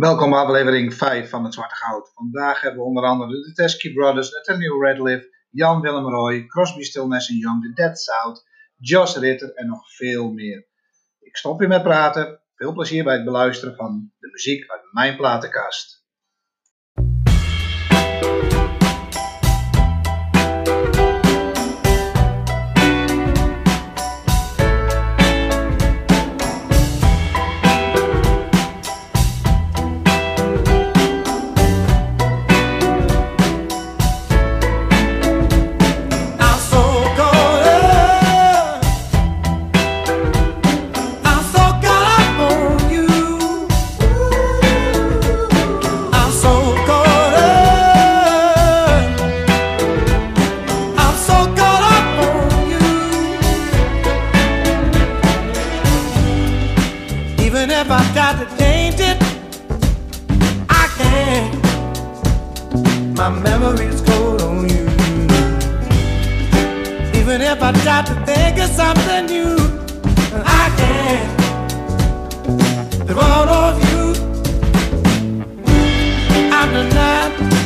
Welkom bij aflevering 5 van het Zwarte Goud. Vandaag hebben we onder andere de Teskey Brothers, Nathaniel Radcliffe, Jan Willem Roy, Crosby, Still, Nash Young, the Dead South, Josh Ritter en nog veel meer. Ik stop hier met praten. Veel plezier bij het beluisteren van de muziek uit mijn platenkast. my memory's cold on you. Even if I try to think of something new, I can't. The all of you, I'm denied.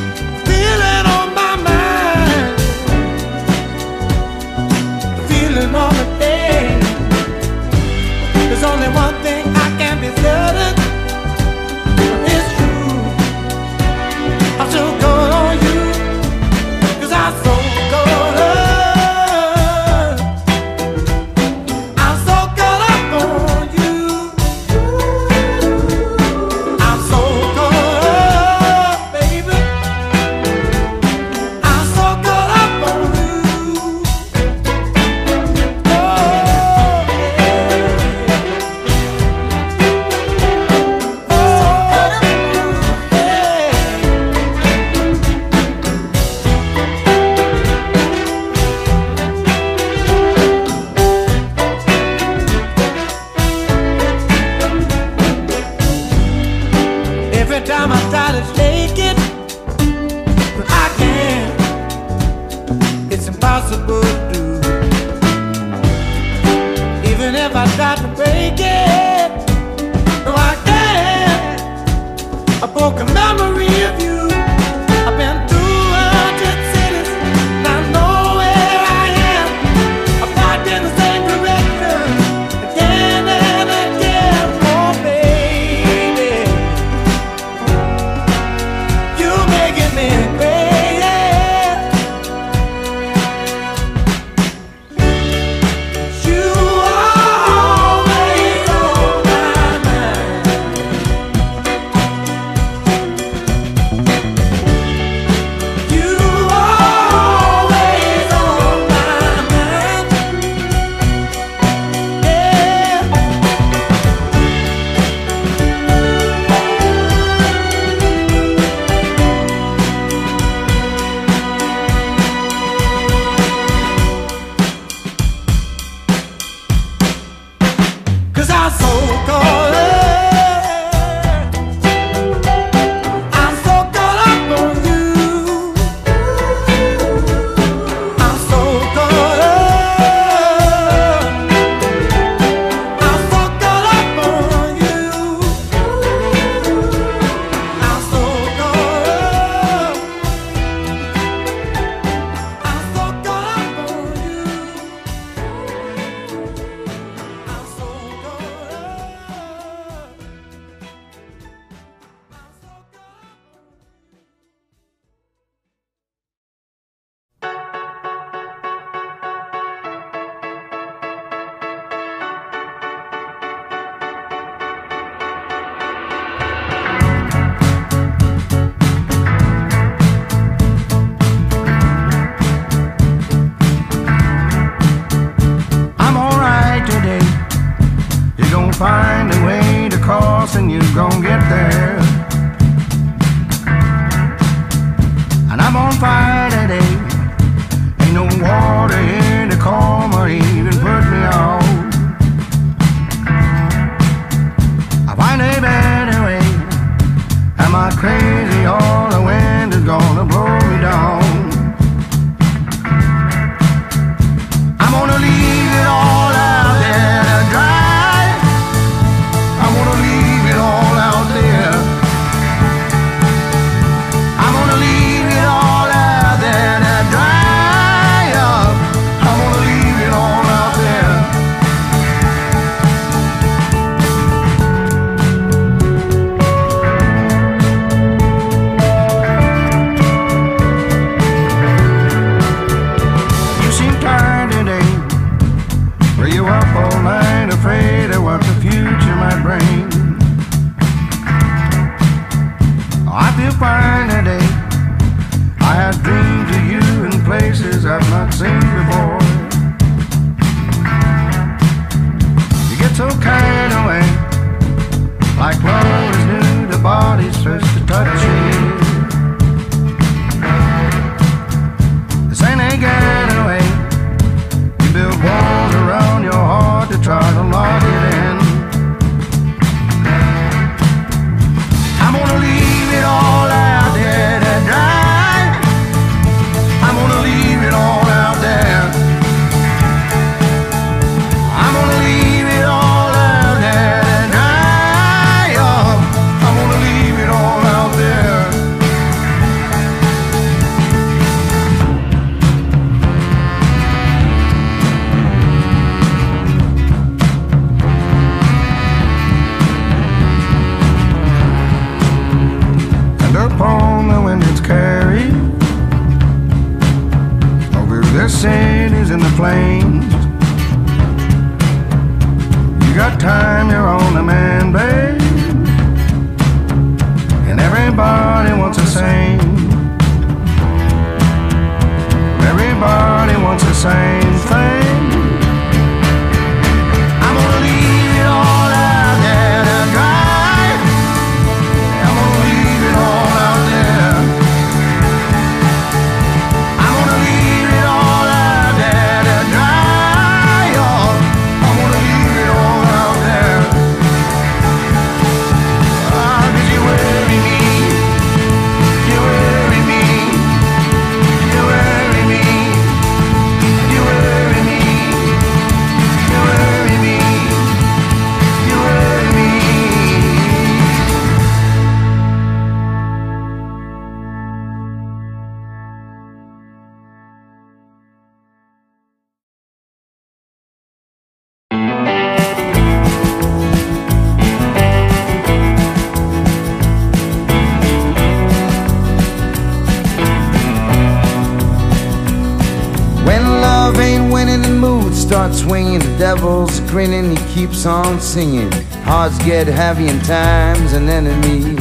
Grinning, he keeps on singing. Hearts get heavy and time's an enemy.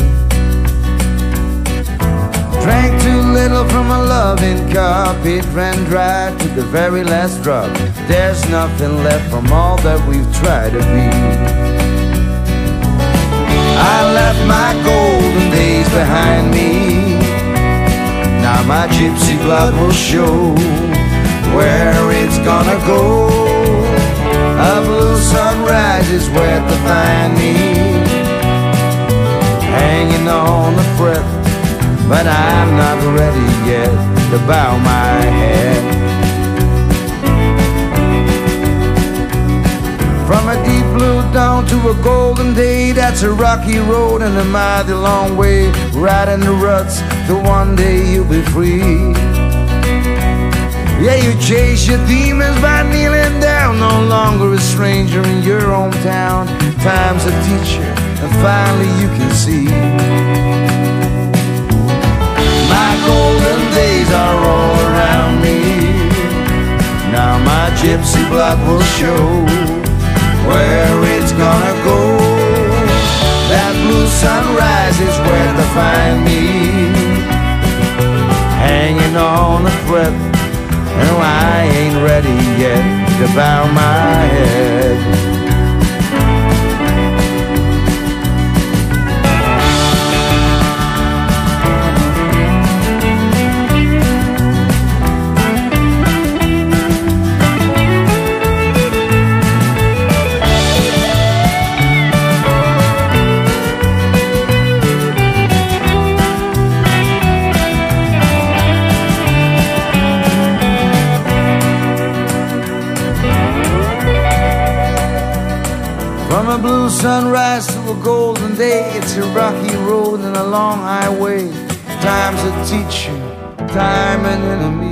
Drank too little from a loving cup, it ran dry to the very last drop. There's nothing left from all that we've tried to be. I left my golden days behind me. Now my gypsy blood will show where it's gonna go. A blue sunrise is where to find me. Hanging on the breath, but I'm not ready yet to bow my head. From a deep blue dawn to a golden day, that's a rocky road and a mighty long way. Riding the ruts till one day you'll be free. Yeah, you chase your demons by kneeling down, no longer a stranger in your hometown. Time's a teacher, and finally you can see. My golden days are all around me. Now my gypsy blood will show where it's gonna go. That blue sunrise is where to find me. Hanging on a thread, and I ain't ready yet bow my long highway. Time's a teacher, time an enemy.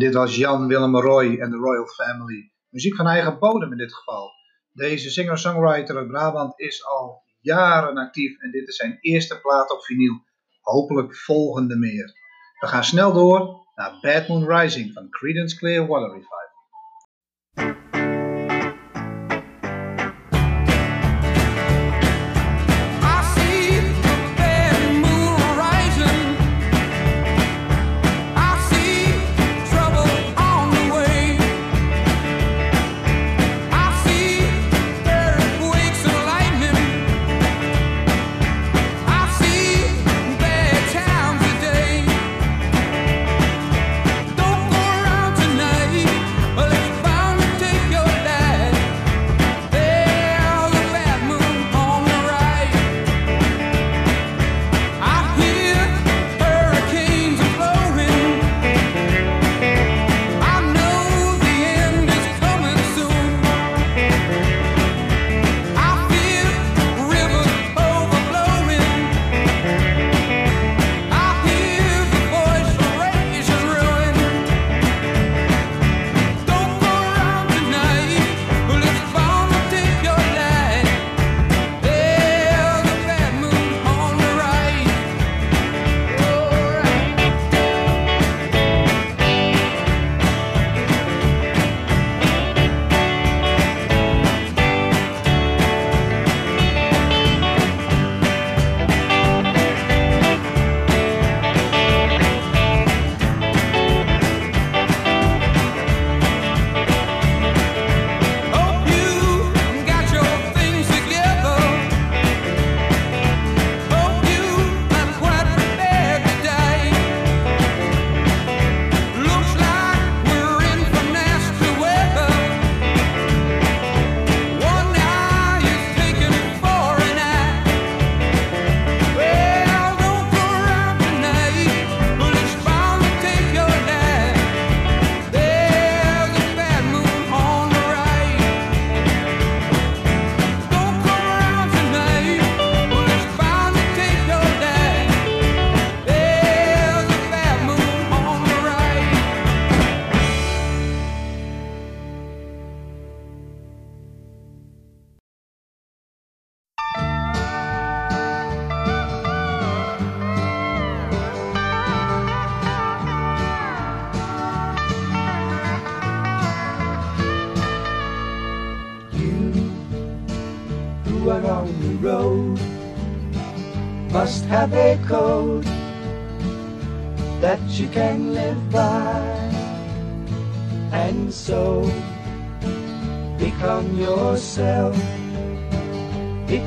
Dit was Jan Willem Roy en de Royal Family. Muziek van eigen bodem in dit geval. Deze singer-songwriter uit Brabant is al jaren actief en dit is zijn eerste plaat op vinyl. Hopelijk volgende meer. We gaan snel door naar Bad Moon Rising van Creedence Clearwater Revival.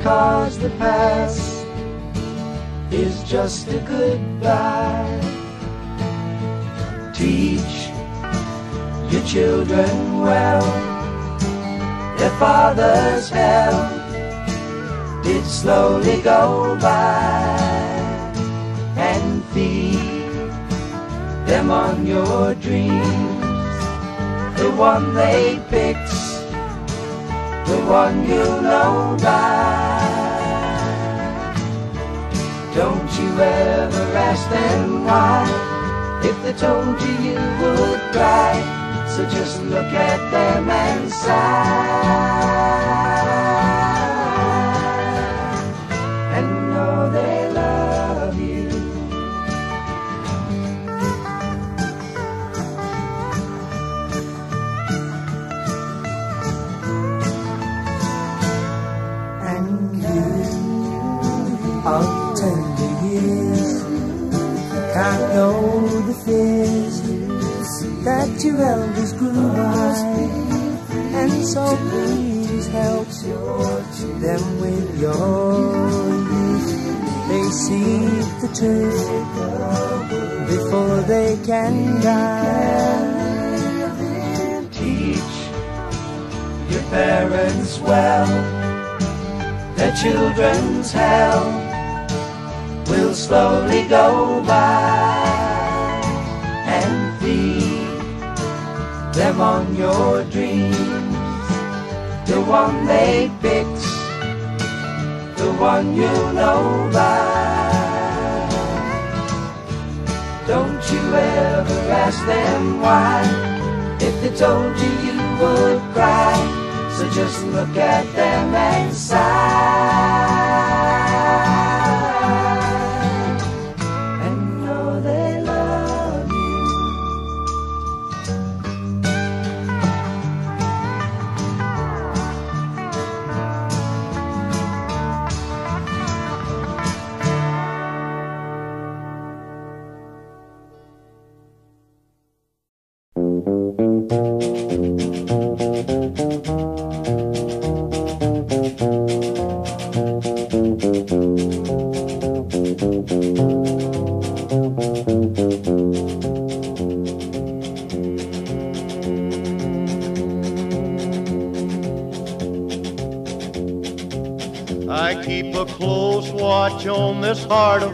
Because the past is just a goodbye. Teach your children well. Their father's hell did slowly go by. And feed them on your dreams. The one they picked the one you know by don't you ever ask them why. If they told you you would cry. So just look at them and sigh know the fears that your elders grew by, and so please help them with your youth. They see the truth before they can die. Teach your parents well, their children's hell will slowly go by and feed them on your dreams. The one they picked, the one you know by. Don't you ever ask them why. If they told you, you would cry. So just look at them and sigh. On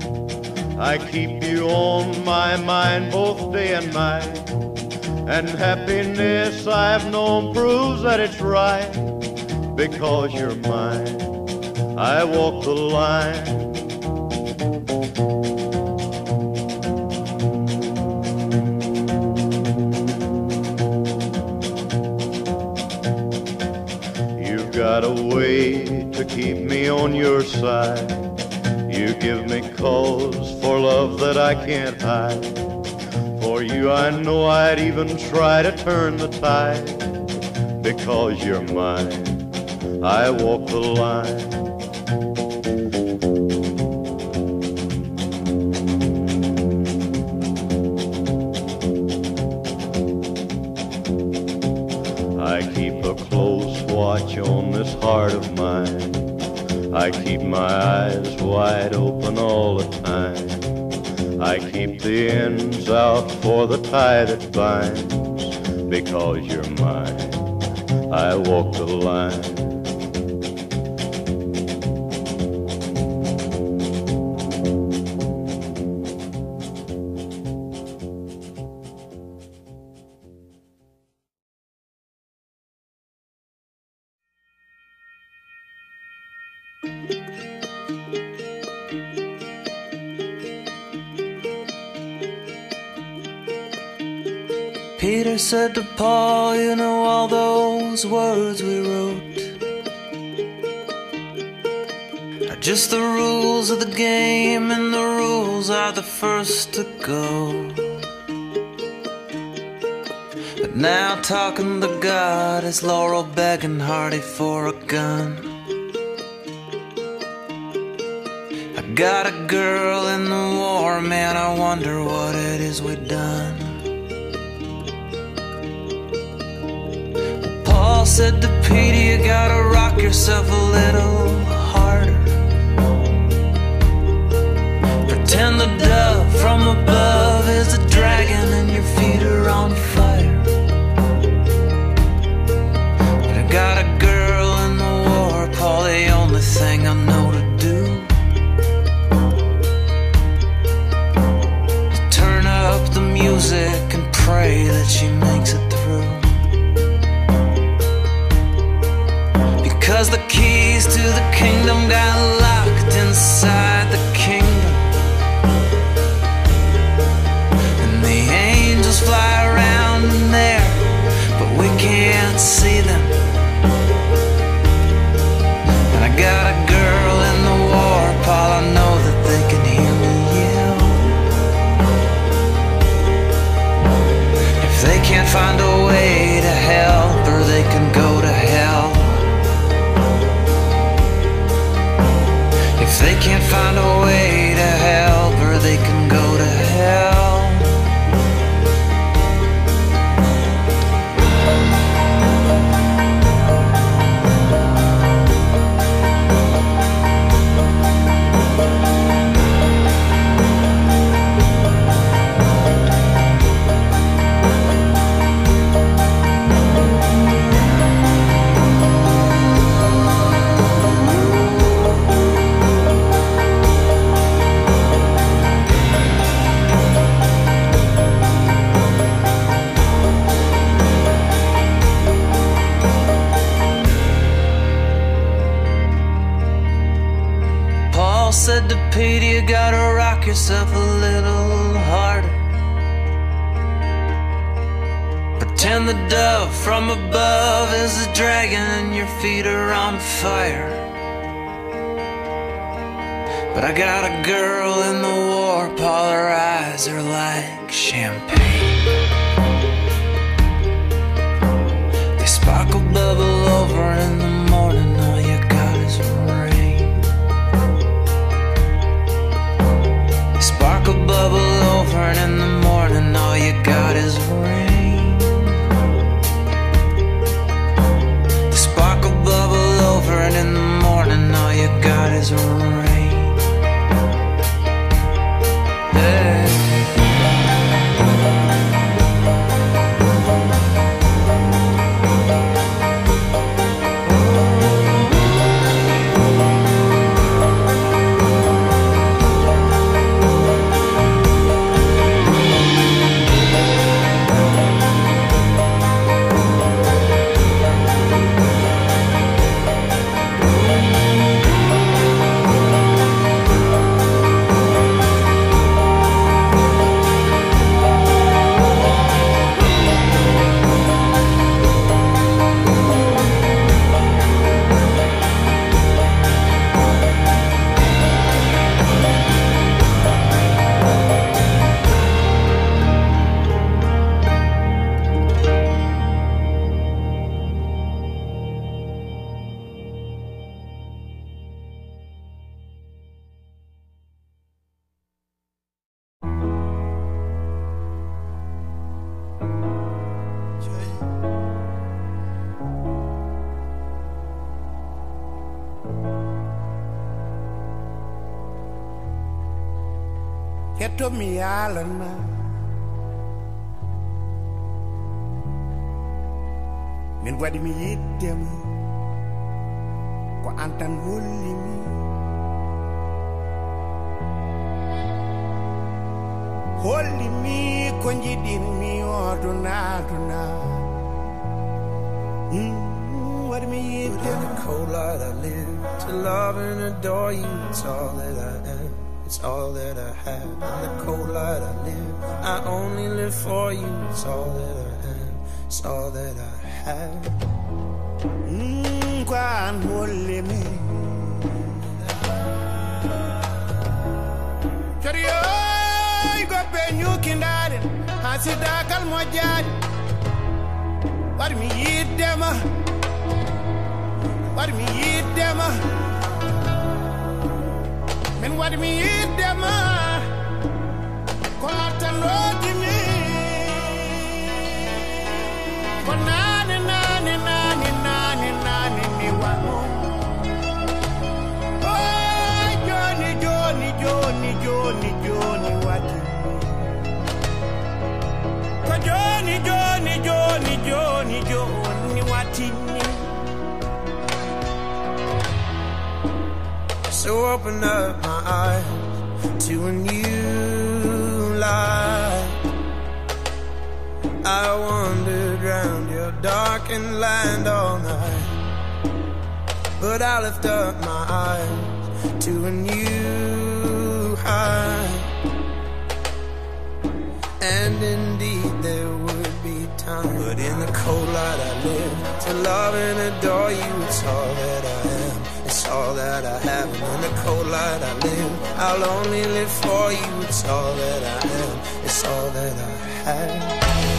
I keep you on my mind both day and night. And happiness I've known proves that it's right because you're mine. I walk the line. You've got a way to keep me on your side. You give me cause for love that I can't hide. For you, I know I'd even try to turn the tide. Because you're mine, I walk the line. I keep a close watch on this heart of mine. I keep my eyes wide all the time. I keep the ends out for the tie that binds. Because you're mine, I walk the line. Peter said to Paul, You know all those words we wrote are just the rules of the game, and the rules are the first to go. But now, talking to God is Laurel begging Hardy for a gun. I got a girl in the war, man. I wonder what it is we've done. Paul said to Peter, you gotta rock yourself a little harder. Pretend the dove from above is a dragon and your feet are on fire. But I got a girl in the war, Paul, the only thing I know to do. Ketto mi yalan ma Min waɗi mi Ko ko aduna Mm, Waɗi mi In the cold light I live to love and adore you. It's all that I am. It's all that I have. In the cold light I live. I only live for you. It's all that I am. It's all that I have. Mm, Ko an holli mi Coriyoy goppe ñukindade ha sidakal moƴƴade waɗi mi yiddema waɗi mi yiddema min waɗi mi yiddema ah. ko lattanɗotimi ko nane So open up my eyes to a new light. I wandered round your darkened land all night. But I lift up my eyes to a new height. And indeed there would be time. But in the cold light I live to love and adore you. It's all that I. It's all that I have. And in the cold light I live. I'll only live for you. It's all that I am. It's all that I have.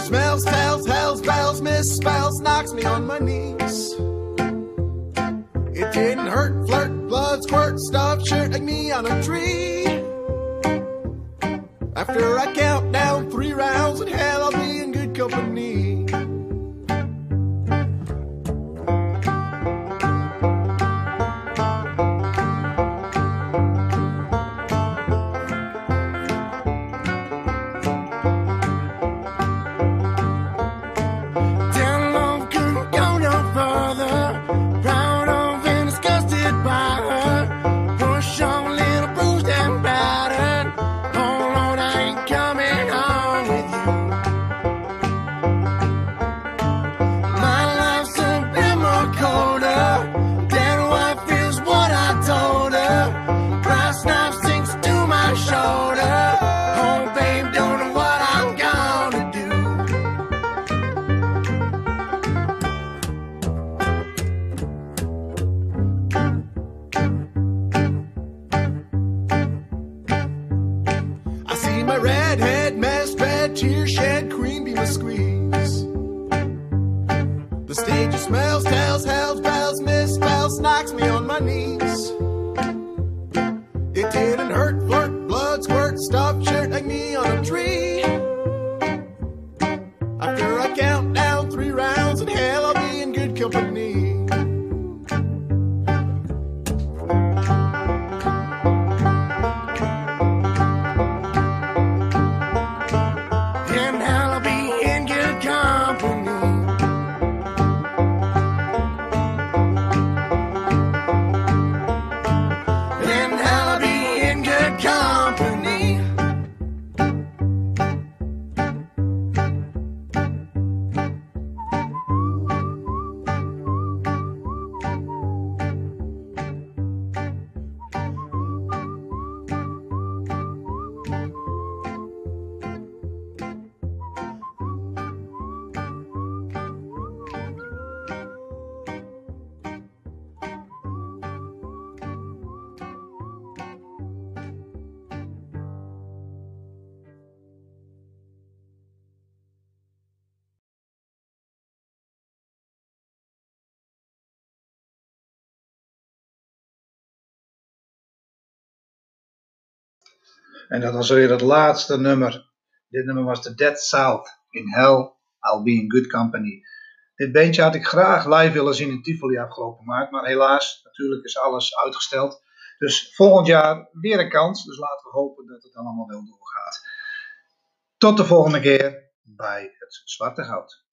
Smells, tells, hells, bells, misspells, knocks me on my knees. It didn't hurt, flirt, blood, squirt, stuff, shirt like me on a tree. After I count down three rounds in hell, I'll be in good company. En dat was weer het laatste nummer. Dit nummer was The Dead South. In Hell, I'll be in good company. Dit beentje had ik graag live willen zien in Tivoli afgelopen maart. Maar helaas, natuurlijk is alles uitgesteld. Dus volgend jaar weer een kans. Dus laten we hopen dat het allemaal wel doorgaat. Tot de volgende keer bij het Zwarte Goud.